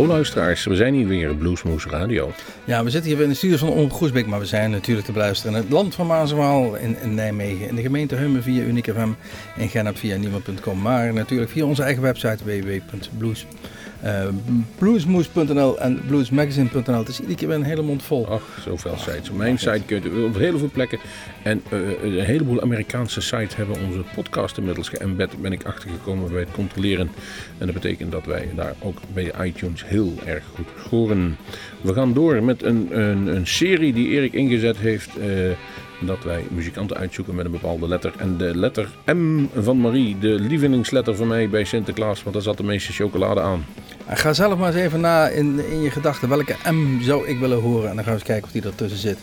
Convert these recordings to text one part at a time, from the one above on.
Hallo luisteraars, we zijn hier weer Bluesmoes Radio. Ja, we zitten hier in de studio van Omroep Groesbeek, maar we zijn natuurlijk te beluisteren in het land van Maaswaal in, in Nijmegen, in de gemeente Hummen via Unique FM en via niemand.com, maar natuurlijk via onze eigen website www.blues uh, bluesmoes.nl en bluesmagazine.nl. Het is iedere keer weer een hele mond vol. Ach, zoveel sites. Mijn site kun je op heel veel plekken. En uh, een heleboel Amerikaanse sites hebben onze podcast inmiddels geëmbed. Ben ik achtergekomen bij het controleren. En dat betekent dat wij daar ook bij iTunes heel erg goed scoren. We gaan door met een, een, een serie die Erik ingezet heeft. Uh, dat wij muzikanten uitzoeken met een bepaalde letter. En de letter M van Marie, de lievelingsletter van mij bij Sinterklaas, want daar zat de meeste chocolade aan. Ga zelf maar eens even na in, in je gedachten welke M zou ik willen horen. En dan gaan we eens kijken of die ertussen zit.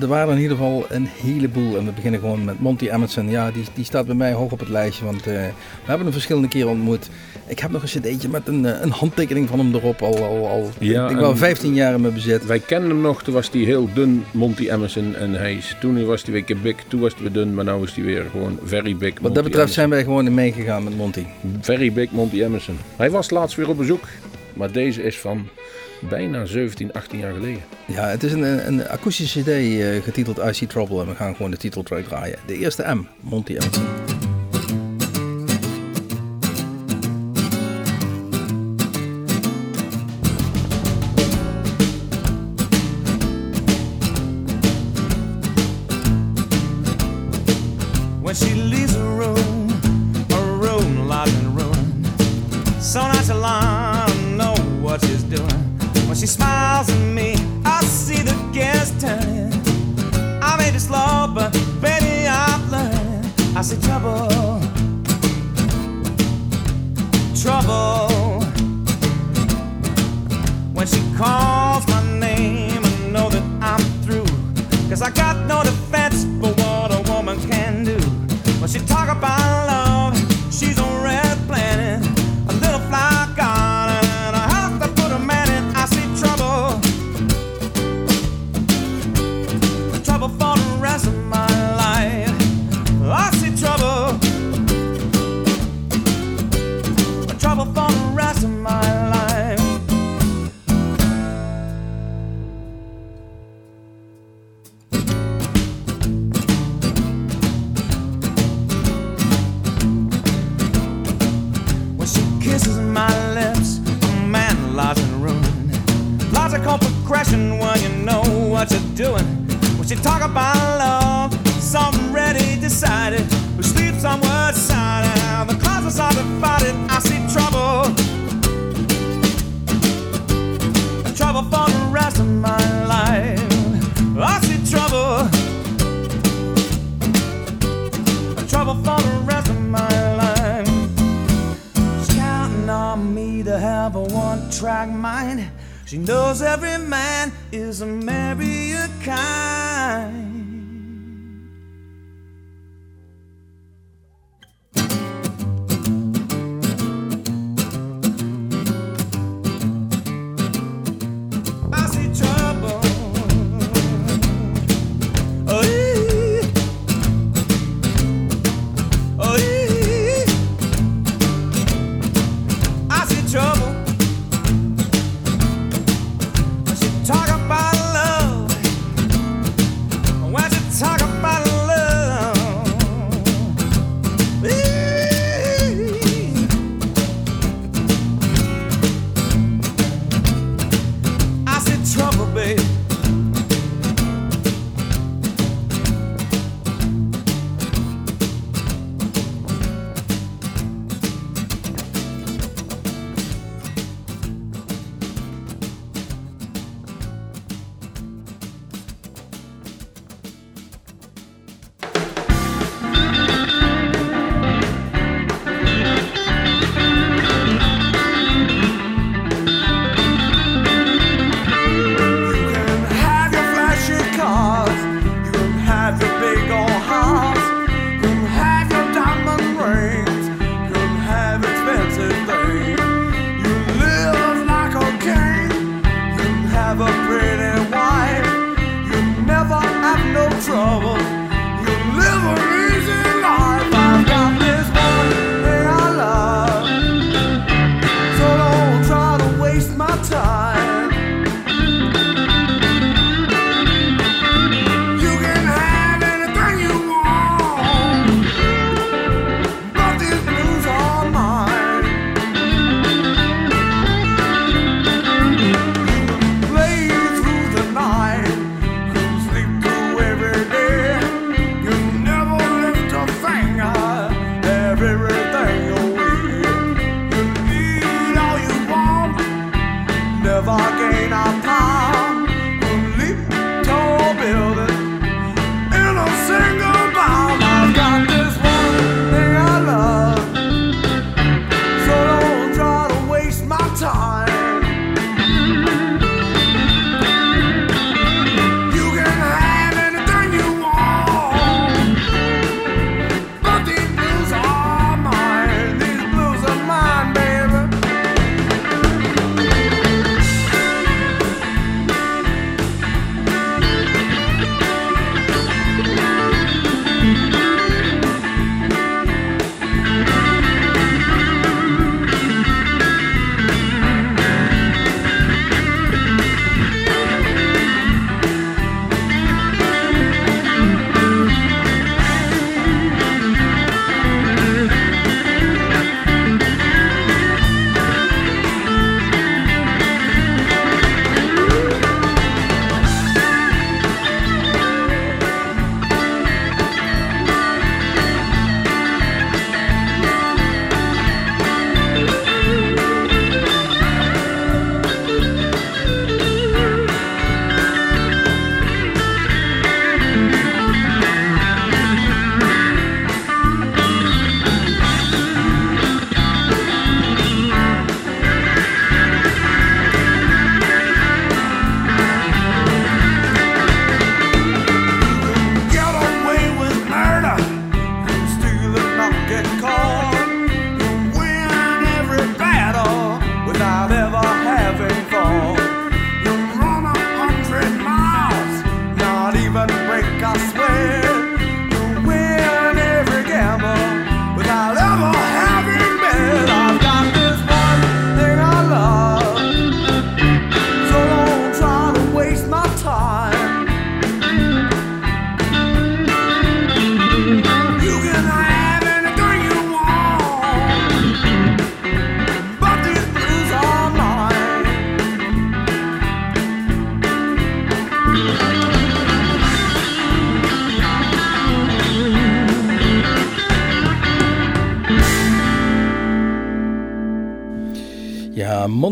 Er waren in ieder geval een heleboel. En we beginnen gewoon met Monty Emerson. Ja, die, die staat bij mij hoog op het lijstje. Want uh, we hebben hem verschillende keren ontmoet. Ik heb nog een cd'tje met een, eh, een handtekening van hem erop. Al, al, al ja, ik wel 15 jaar in mijn bezit. Wij kenden hem nog. Toen was hij heel dun, Monty Emerson. En hij is, toen was hij weer big. Toen was hij weer dun. Maar nu is hij weer gewoon very big. Wat dat betreft zijn wij gewoon in meegegaan met Monty. Very big Monty Emerson. Hij was laatst weer op bezoek. Maar deze is van bijna 17, 18 jaar geleden. Ja, het is een, een akoestische CD uh, getiteld I Trouble. En we gaan gewoon de titel draaien. De eerste M, Monty M. When she leaves a room, a room, and. So nice. She smiles at me. I see the gas turning. I made it slow, but baby, I've learned. I see trouble, trouble. When she calls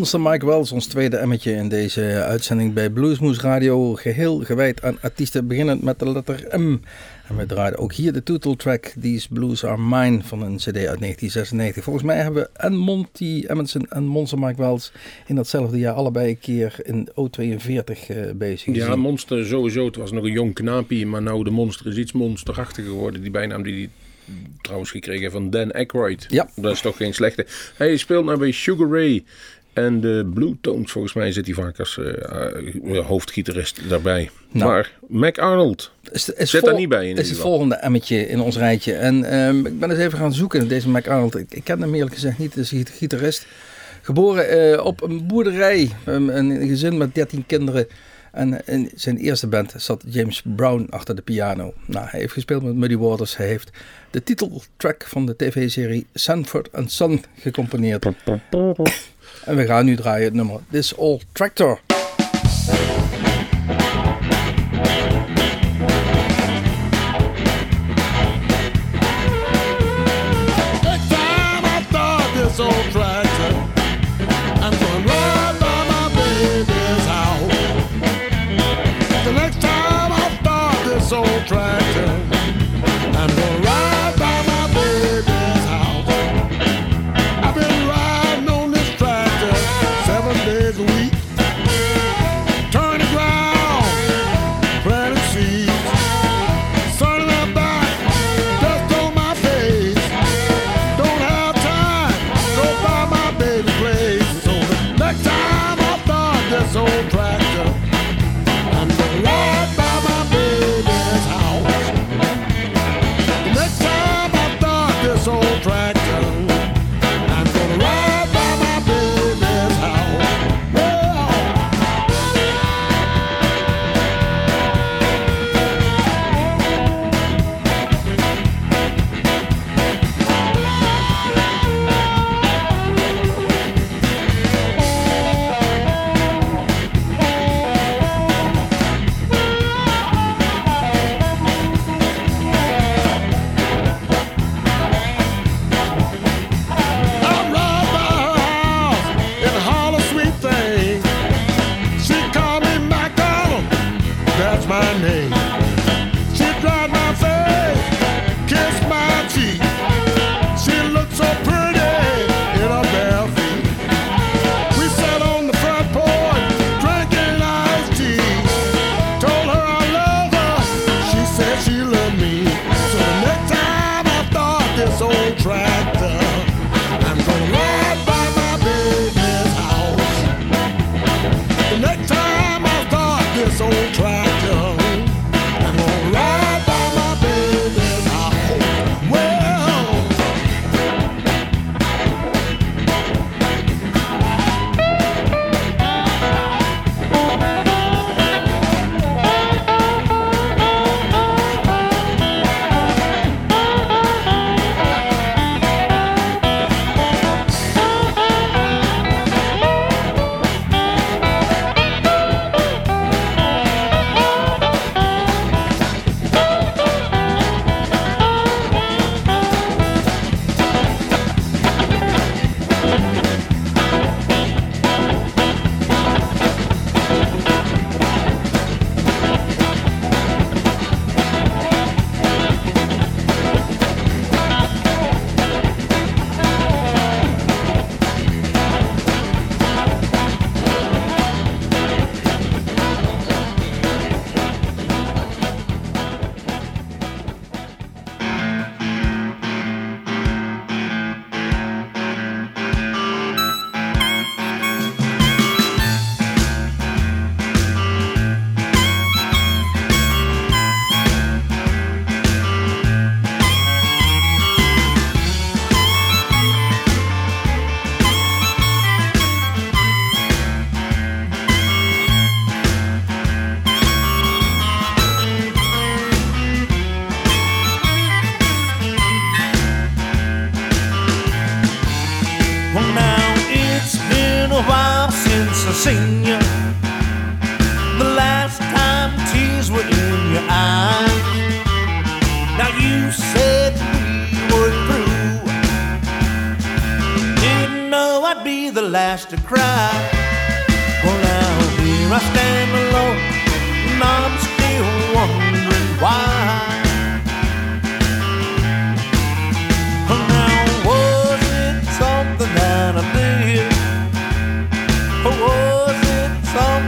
Monster Mike Wells, ons tweede emmetje in deze uitzending bij Bluesmoes Radio. Geheel gewijd aan artiesten, beginnend met de letter M. En we draaien ook hier de titeltrack These Blues Are Mine van een cd uit 1996. Volgens mij hebben we en Monty Emerson en Monster Mike Wells in datzelfde jaar allebei een keer in O42 uh, eh, bezig Ja, Monster sowieso. Het was nog een jong knaapje, maar nou de Monster is iets monsterachtiger geworden. Die bijnaam die trouwens gekregen van Dan Aykroyd. Ja. Dat is toch geen slechte. Hij speelt nou bij Sugar Ray. En de Blue Tones, volgens mij zit hij vaak als uh, hoofdgitarist daarbij. Nou. Maar Mac Arnold is, is zit daar niet bij in is het volgende emmetje in ons rijtje. En um, ik ben eens even gaan zoeken, deze Mac Arnold. Ik, ik ken hem eerlijk gezegd niet, is gitarist. Geboren uh, op een boerderij, um, een gezin met 13 kinderen. En in zijn eerste band zat James Brown achter de piano. Nou, hij heeft gespeeld met Muddy Waters. Hij heeft de titeltrack van de tv-serie Sanford Son gecomponeerd. En we gaan nu draaien het nummer This Old Tractor.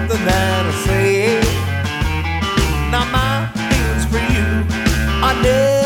Something that I said? Now my feelings for you are never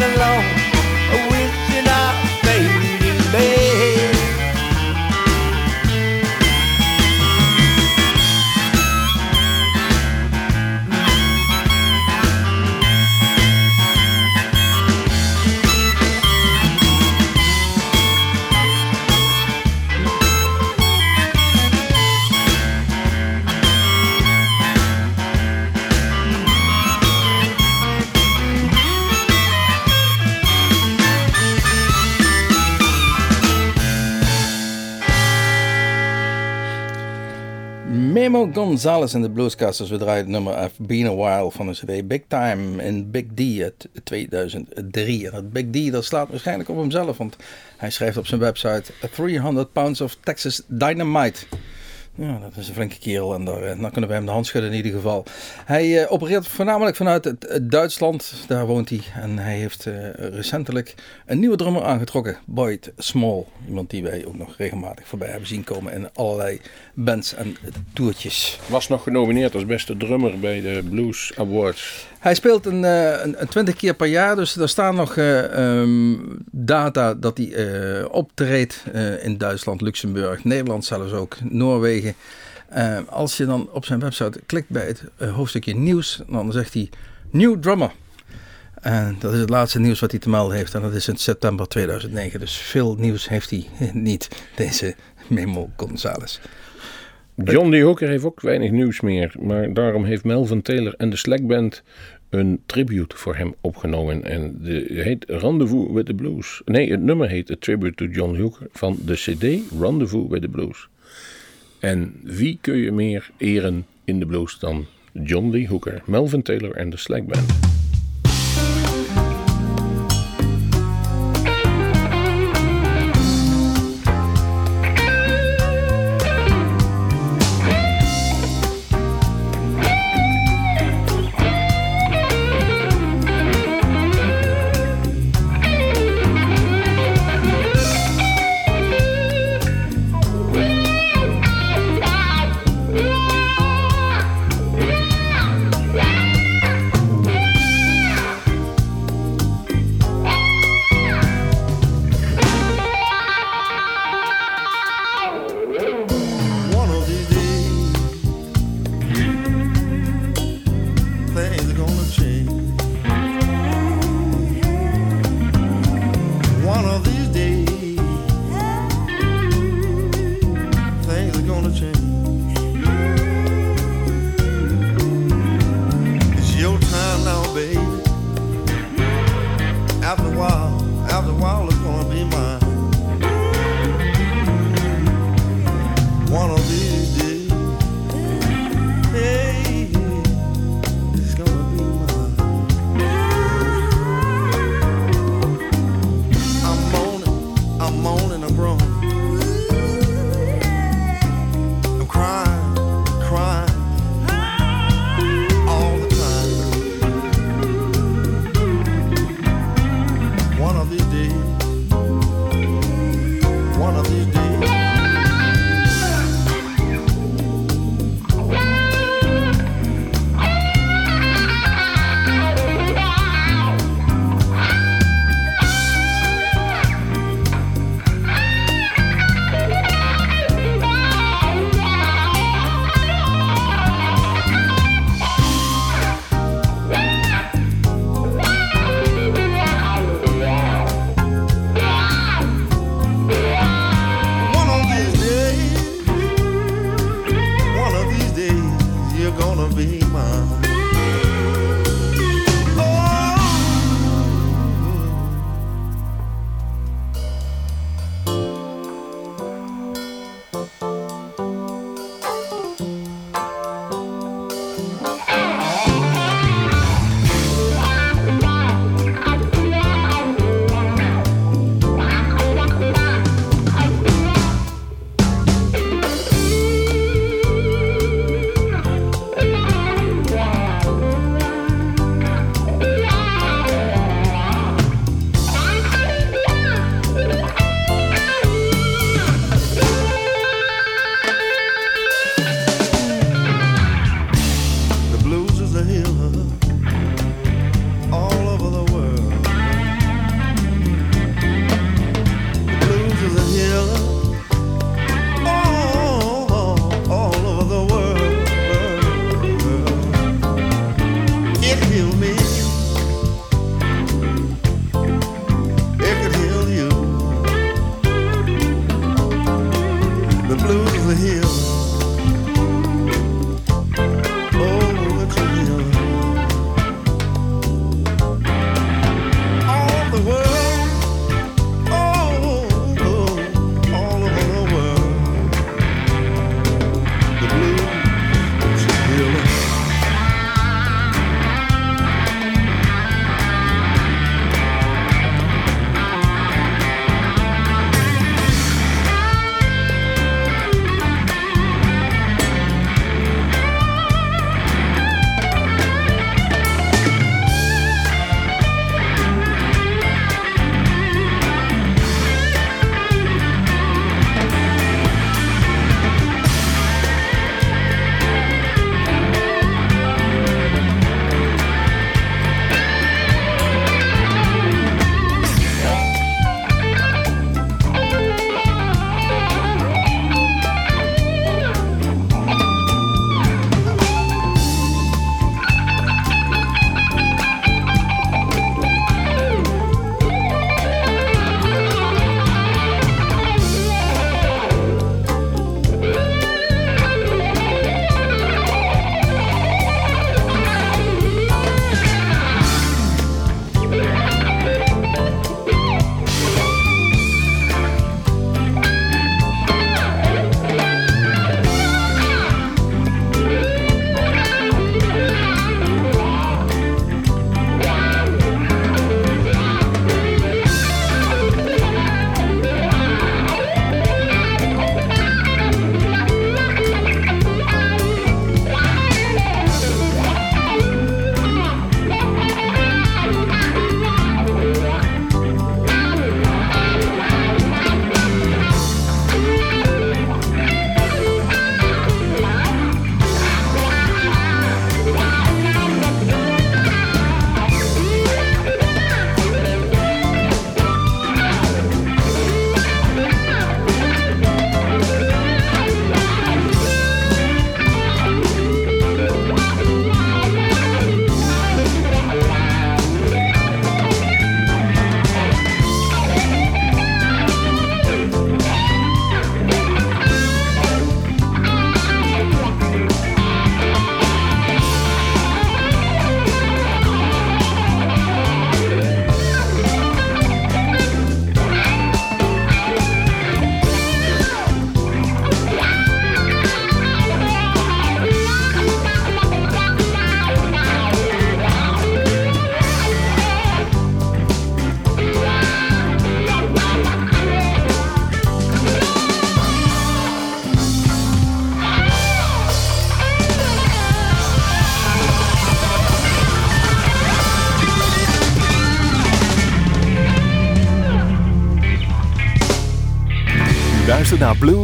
alone. Gonzalez en de Bluescasters. We draaien nummer I've Been A While van de CD Big Time in Big D uit 2003. En dat Big D dat slaat waarschijnlijk op hemzelf, want hij schrijft op zijn website 300 pounds of Texas Dynamite. Ja, dat is een flinke kerel en daar, eh, dan kunnen we hem de hand schudden in ieder geval. Hij eh, opereert voornamelijk vanuit het, het Duitsland, daar woont hij. En hij heeft eh, recentelijk een nieuwe drummer aangetrokken, Boyd Small. Iemand die wij ook nog regelmatig voorbij hebben zien komen in allerlei bands en toertjes. Was nog genomineerd als beste drummer bij de Blues Awards. Hij speelt een, eh, een, een 20 keer per jaar, dus er staan nog eh, ehm, data dat hij eh, optreedt in Duitsland, Luxemburg, Nederland zelfs ook, Noorwegen. Als je dan op zijn website klikt bij het hoofdstukje nieuws, dan zegt hij New Drummer. En dat is het laatste nieuws wat hij te melden heeft. En dat is in september 2009. Dus veel nieuws heeft hij niet, deze Memo Gonzalez. John Lee Hooker heeft ook weinig nieuws meer. Maar daarom heeft Melvin Taylor en de Slack Band een tribute voor hem opgenomen. En de heet Rendezvous with the Blues. Nee, het nummer heet A Tribute to John Hooker van de CD Rendezvous with the Blues. En wie kun je meer eren in de blues dan John Lee Hooker, Melvin Taylor en de Slack Band?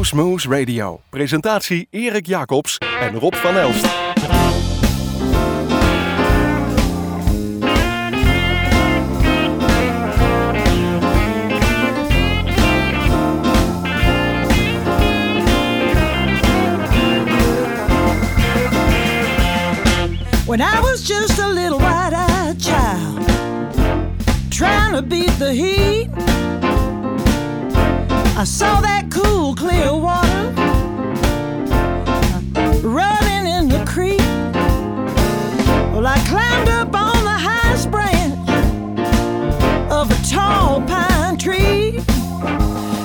Smooth Radio. Presentatie Erik Jacobs en Rob van Elst. When I was just a little wide eyed child, trying to beat the heat, I saw that cool, clear water running in the creek. Well, I climbed up on the highest branch of a tall pine tree.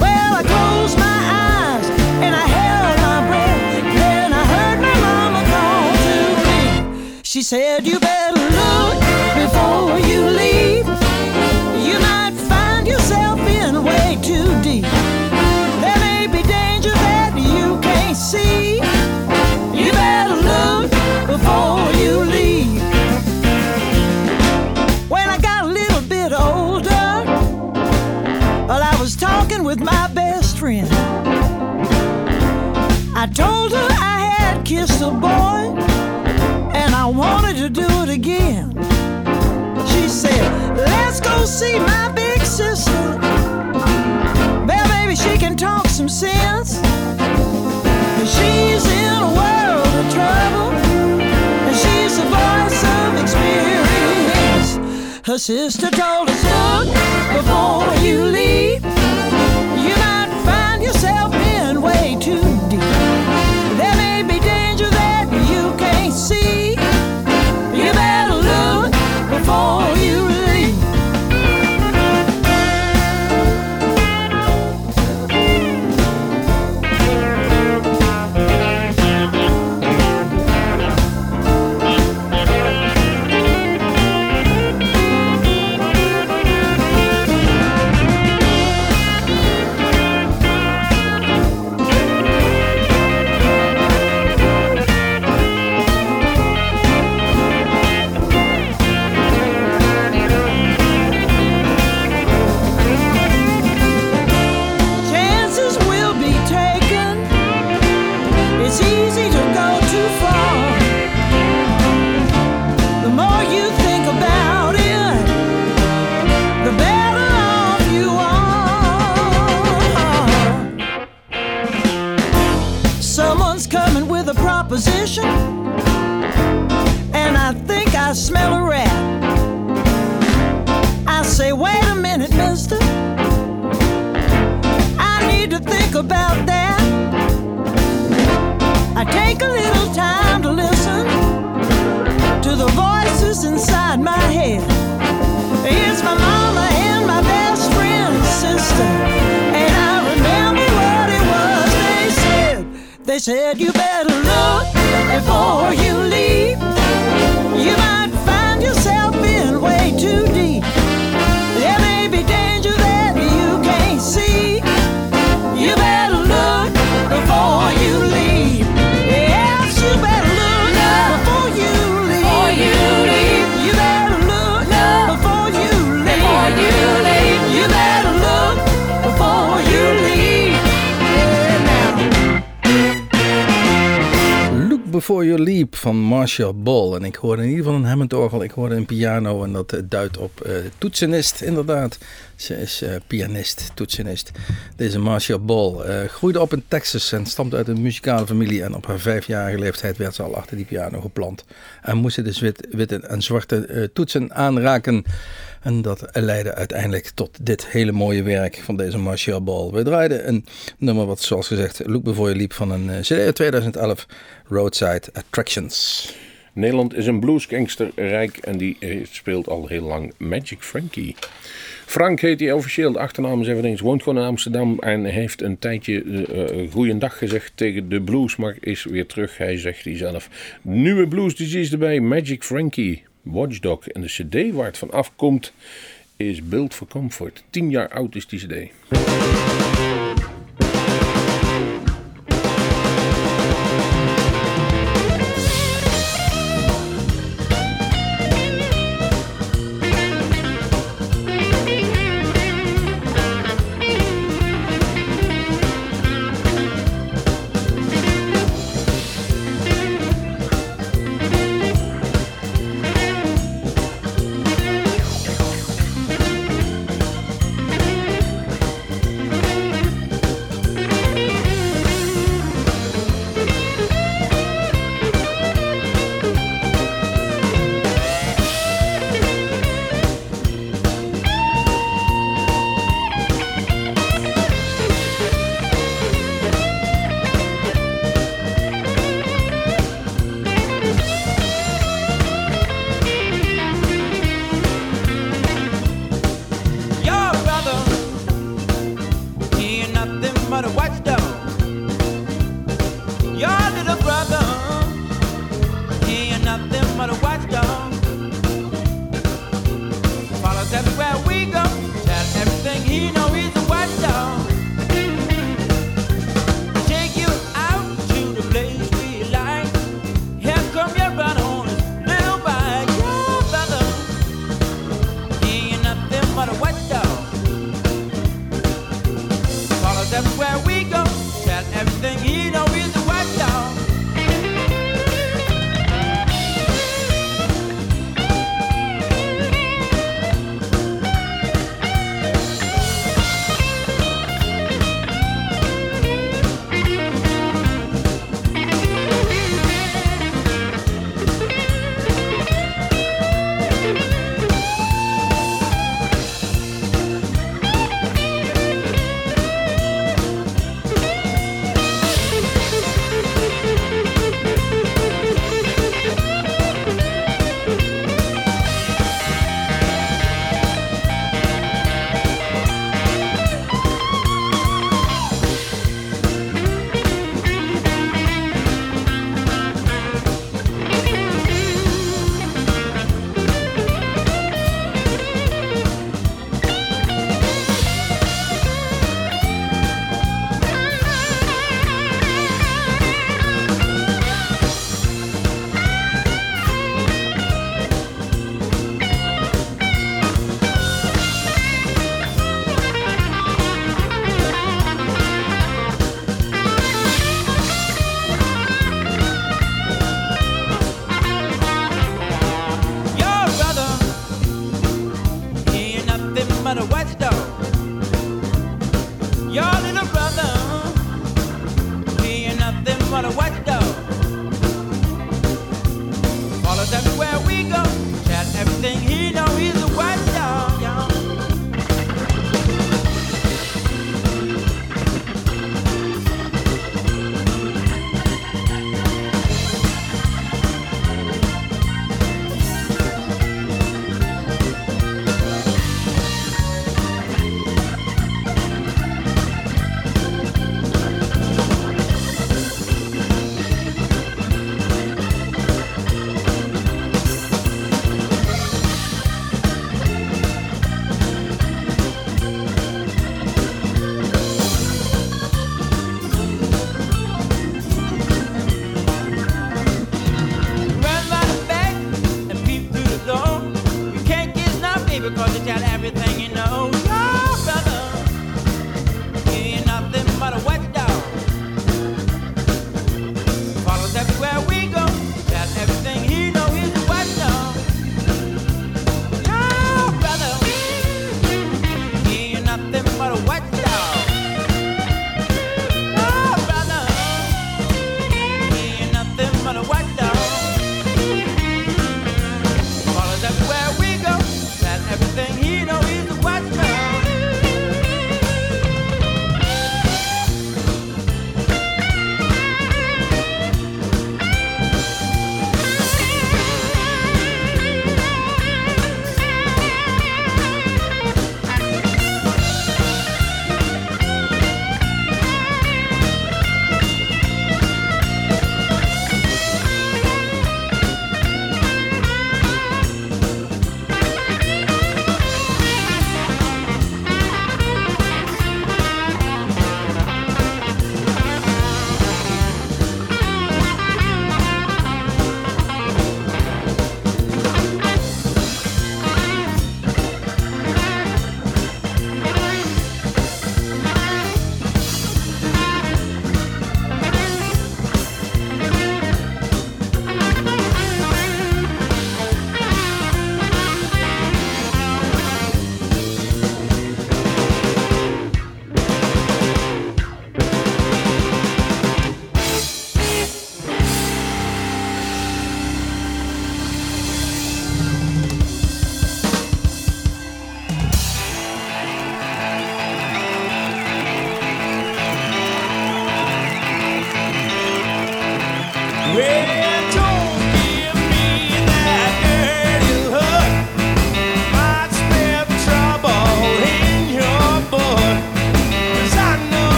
Well, I closed my eyes and I held my breath. Then I heard my mama call to me. She said, You better look before you leave. You might find yourself in way too deep. See. You better look before you leave. When I got a little bit older, well, I was talking with my best friend. I told her I had kissed a boy and I wanted to do it again. She said, Let's go see my sister told us, Look before you leave. About that. I take a little time to listen to the voices inside my head. It's my mama and my best friend's sister. And I remember what it was they said. They said, You better look before you leave. You might find yourself in way too deep. There may be danger Before You Leap van Marcia Ball. En ik hoorde in ieder geval een Hammond-orgel, ik hoorde een piano en dat eh, duidt op eh, toetsenist, inderdaad. Ze is eh, pianist, toetsenist. Deze Marcia Ball eh, groeide op in Texas en stamt uit een muzikale familie. En op haar vijfjarige leeftijd werd ze al achter die piano geplant. En moest ze dus wit, witte en zwarte eh, toetsen aanraken. En dat leidde uiteindelijk tot dit hele mooie werk van deze Marcia Ball. We draaiden een nummer wat zoals gezegd Look Before You Leap van een CD uit 2011, Roadside Attractions. Nederland is een rijk en die speelt al heel lang Magic Frankie. Frank heet hij officieel, de achternaam is even eens, woont gewoon in Amsterdam en heeft een tijdje uh, goeiedag gezegd tegen de blues, maar is weer terug, hij zegt hij zelf. Nieuwe blues disease erbij, Magic Frankie, Watchdog en de cd waar het van afkomt is Build for Comfort. 10 jaar oud is die cd.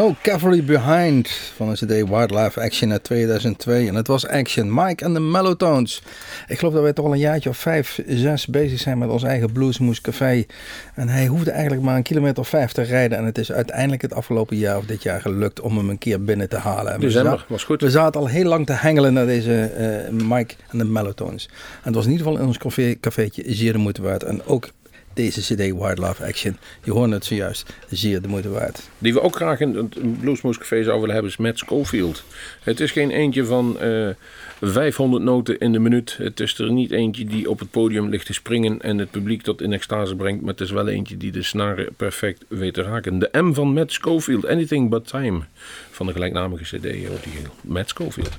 No Cavalry Behind van de CD Wildlife Action uit 2002. En het was Action, Mike en de Mellotones. Ik geloof dat wij toch al een jaartje of vijf, zes bezig zijn met ons eigen Bluesmoes Café. En hij hoefde eigenlijk maar een kilometer of vijf te rijden. En het is uiteindelijk het afgelopen jaar of dit jaar gelukt om hem een keer binnen te halen. En December, zaten- was goed. We zaten al heel lang te hengelen naar deze eh, Mike en de Mellotones. En het was in ieder geval in ons café, cafeetje zeer de moeite waard. En ook deze CD Wildlife Action. Je hoort het zojuist, zeer de moeite waard. Die we ook graag in het Bluesmoose Café zouden willen hebben is Matt Schofield. Het is geen eentje van eh 500 noten in de minuut. Het is er niet eentje die op het podium ligt te springen en het publiek tot in extase brengt. Maar het is wel eentje die de snaren perfect weet te raken. De M van Matt Schofield, Anything But Time. Van de gelijknamige CD, hoort die Matt Schofield.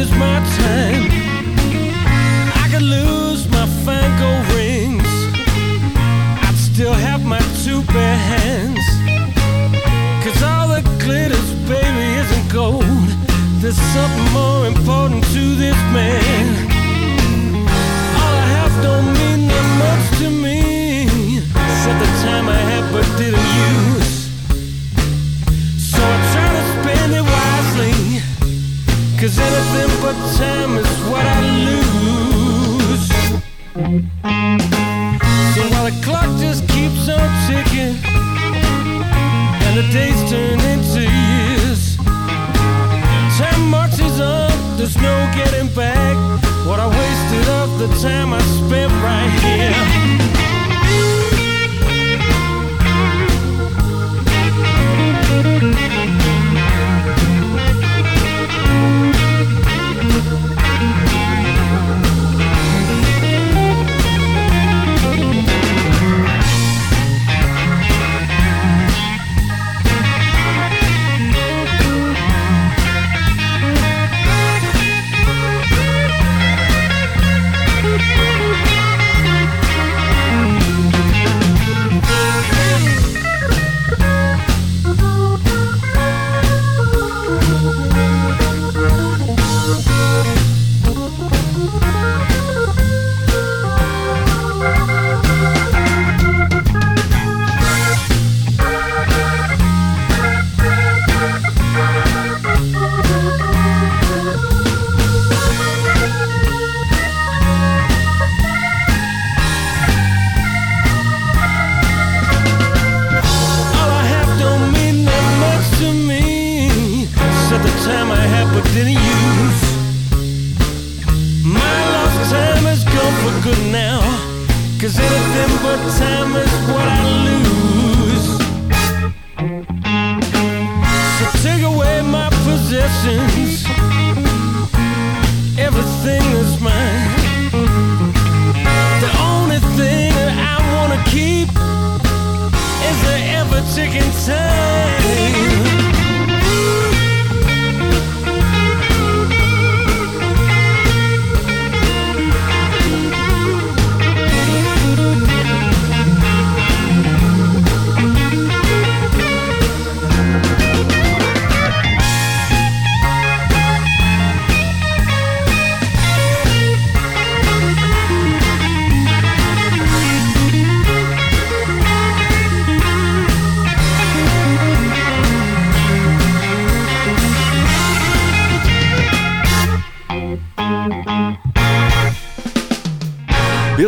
Is my time. I could lose my fine rings. I'd still have my two bare hands. Cause all that glitters, baby, isn't gold. There's something more important to this man. All I have don't mean that much to me. Said the time I had but didn't use. Cause anything but time is what I lose. So while the clock just keeps on ticking, and the days turn into years. Time marches on, there's no getting back. What I wasted of the time I spent right here. Time is what I lose. So take away my possessions. Everything is mine. The only thing that I wanna keep is the ever ticking time.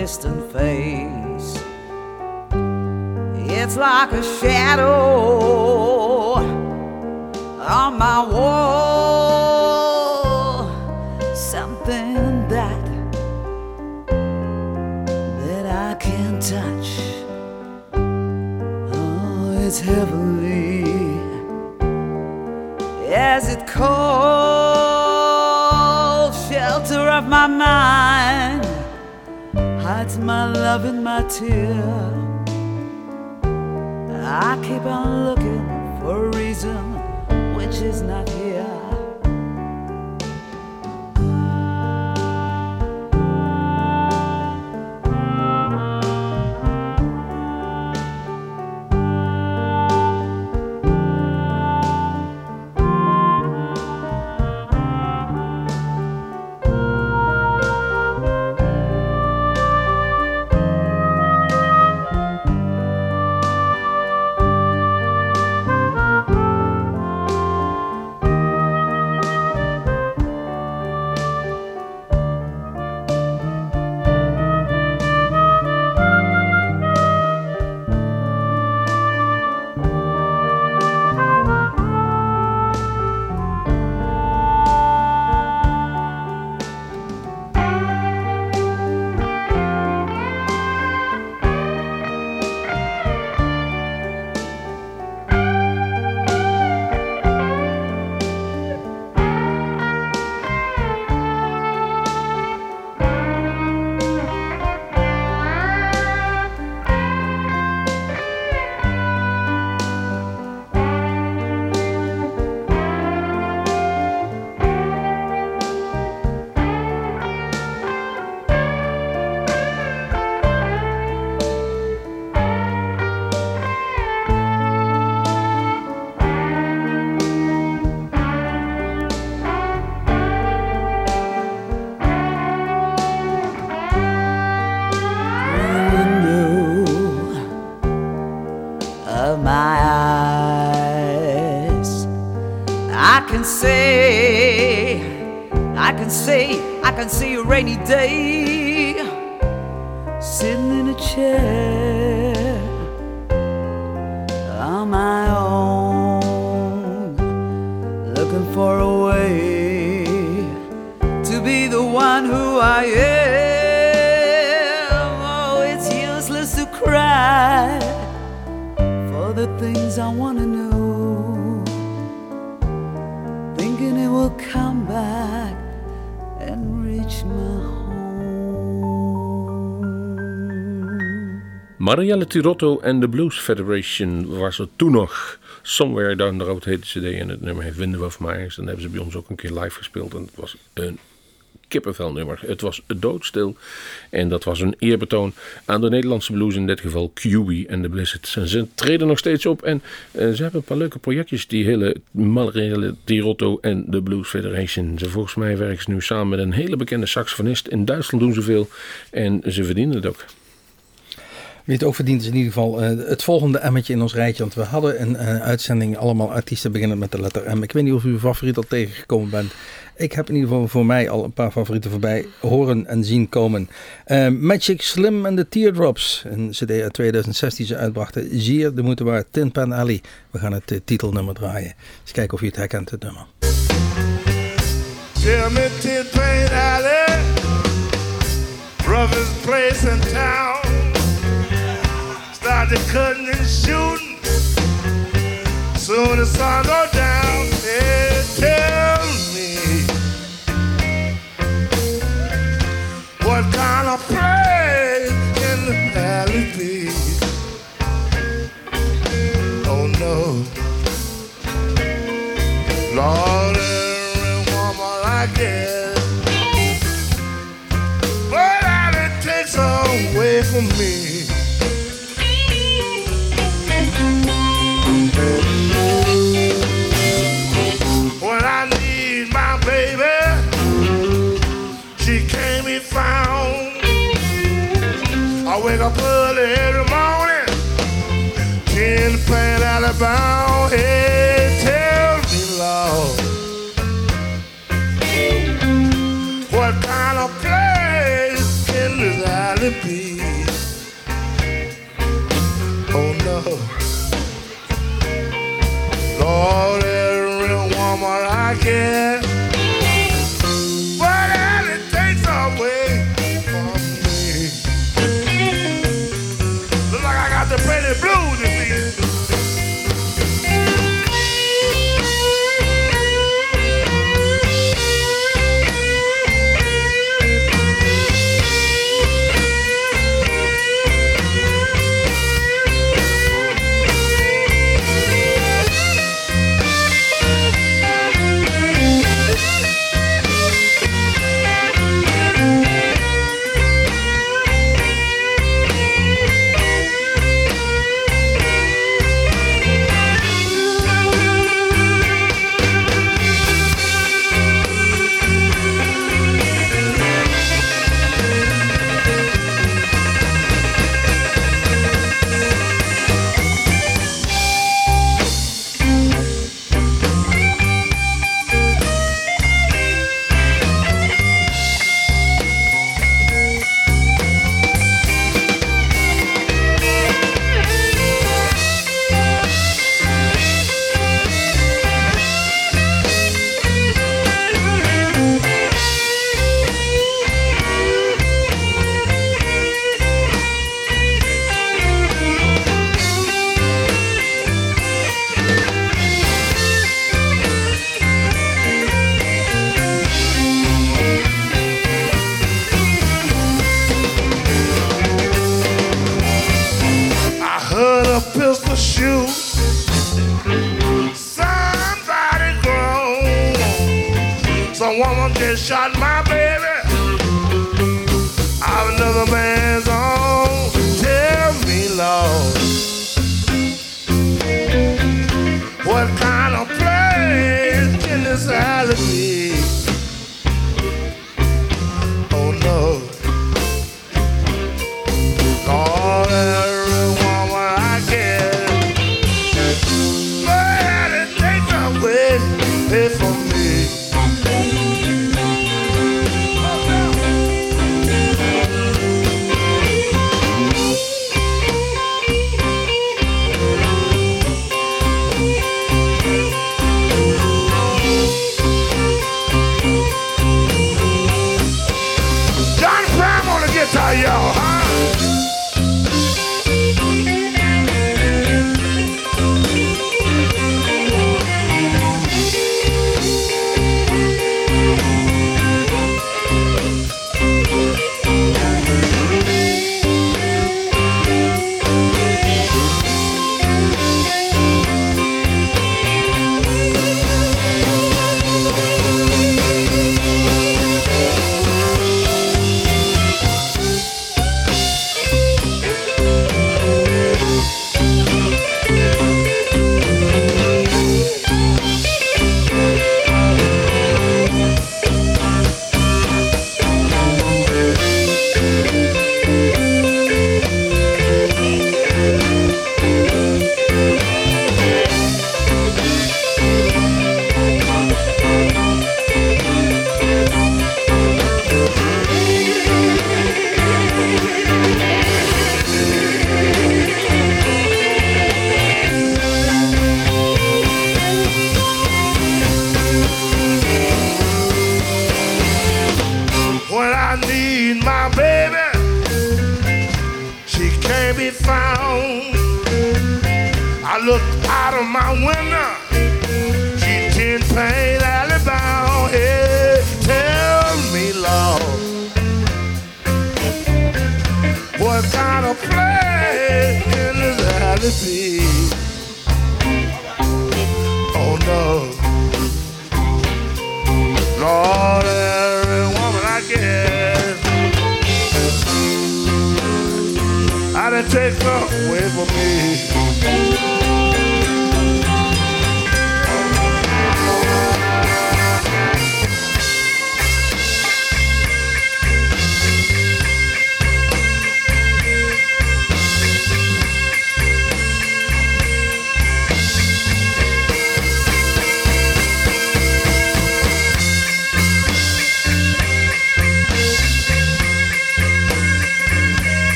distant face. It's like a shadow and I want to know. Thinking it will come back and reach my home. Marielle Tirotto en de Blues Federation was er toen nog. Somewhere Down the Road heette CD en het nummer Winden of Myers. En dat hebben ze bij ons ook een keer live gespeeld. En het was een kippenvelnummer. Het was doodstil. En dat was een eerbetoon aan de Nederlandse blues, in dit geval QB en de Blizzards. Ze treden nog steeds op en eh, ze hebben een paar leuke projectjes, die hele Marielle Tirotto en de Blues Federation. Ze volgens mij werken ze nu samen met een hele bekende saxofonist. In Duitsland doen ze veel en ze verdienen het ook. Wie het ook verdient is in ieder geval eh, het volgende emmetje in ons rijtje. Want we hadden een eh, uitzending allemaal artiesten beginnen met de letter M. Ik weet niet of u uw favoriet al tegengekomen bent. Ik heb in ieder geval voor mij al een paar favorieten voorbij horen en zien komen. Eh, Magic Slim and the Teardrops. Een cd uit 2016 die ze uitbrachten. Zeer de moeite waard. Tin Pan Alley. We gaan het titelnummer draaien. Eens kijken of u het herkent, het nummer. Tin Pan Alley, roughest place in town. out the cutting and shooting. Soon as I go down, they tell me what kind of prey can the valley be? Oh no, Lord. I wake up early every morning, 10 plant, Alabama. Yeah. shot my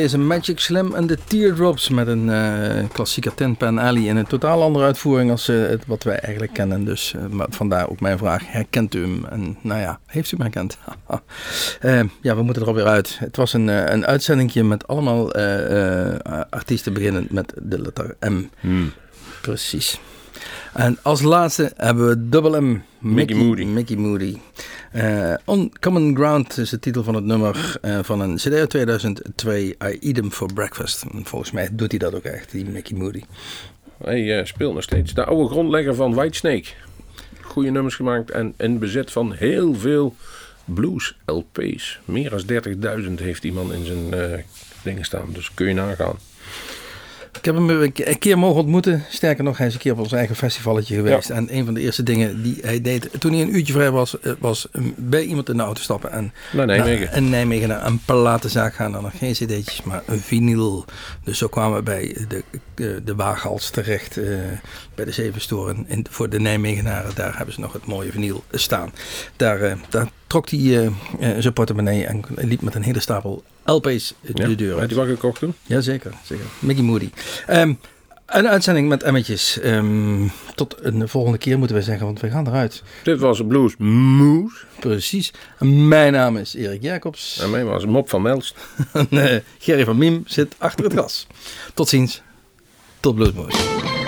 deze Magic Slim en de Teardrops met een eh klassieke Tin Pan Alley in een totaal andere uitvoering als eh, het, wat wij eigenlijk kennen. Dus eh, maar vandaar ook mijn vraag, herkent u hem? En nou ja, heeft u hem herkend? Ja, we moeten er alweer uit. Het was een, een uitzendingje met allemaal artiesten beginnend met de letter M. Precies. En als laatste hebben we Double M. Mickey Moody. Mickey Moody. Eh, On Common Ground is de titel van het nummer eh, van een CD uit 2002. I Eat 'em for Breakfast. En volgens mij doet hij dat ook echt, die Mickey Moody. Hij eh, speelt nog steeds. De oude grondlegger van Whitesnake. Goede nummers gemaakt en in bezit van heel veel blues LP's. Meer dan 30.000 heeft die man in zijn dingen staan. Dus kun je nagaan. Ik heb hem een ke- een keer mogen ontmoeten. Sterker nog, hij is een keer op ons eigen festivalletje geweest. En een van de eerste dingen die hij deed toen hij een uurtje vrij was, eh, was um, bij iemand in de auto stappen en Naar Nijmegen. naar- in Nijmegen naar een platenzaak gaan. Dan nog geen cd'tjes, maar een vinyl. Dus zo kwamen we bij de, de, de waaghals terecht eh, bij de Zevenstoren. In, voor de Nijmegenaren, daar hebben ze nog het mooie vinyl staan. Daar, eh, daar trok hij eh, eh, zijn portemonnee en liep met een hele stapel LP's de Ja, deur uit. hij wel gekocht toen? Jazeker, zeker. Mickey Moody. Ehm, een uitzending met emmetjes. Ehm, tot een volgende keer moeten we zeggen, want we gaan eruit. Dit was Blues Moose. Precies. Mijn naam is Erik Jacobs. En mij was Mop van Melst. En eh, Gerry van Miem zit achter het gas. Tot ziens. Tot Bluesmoes. Oh,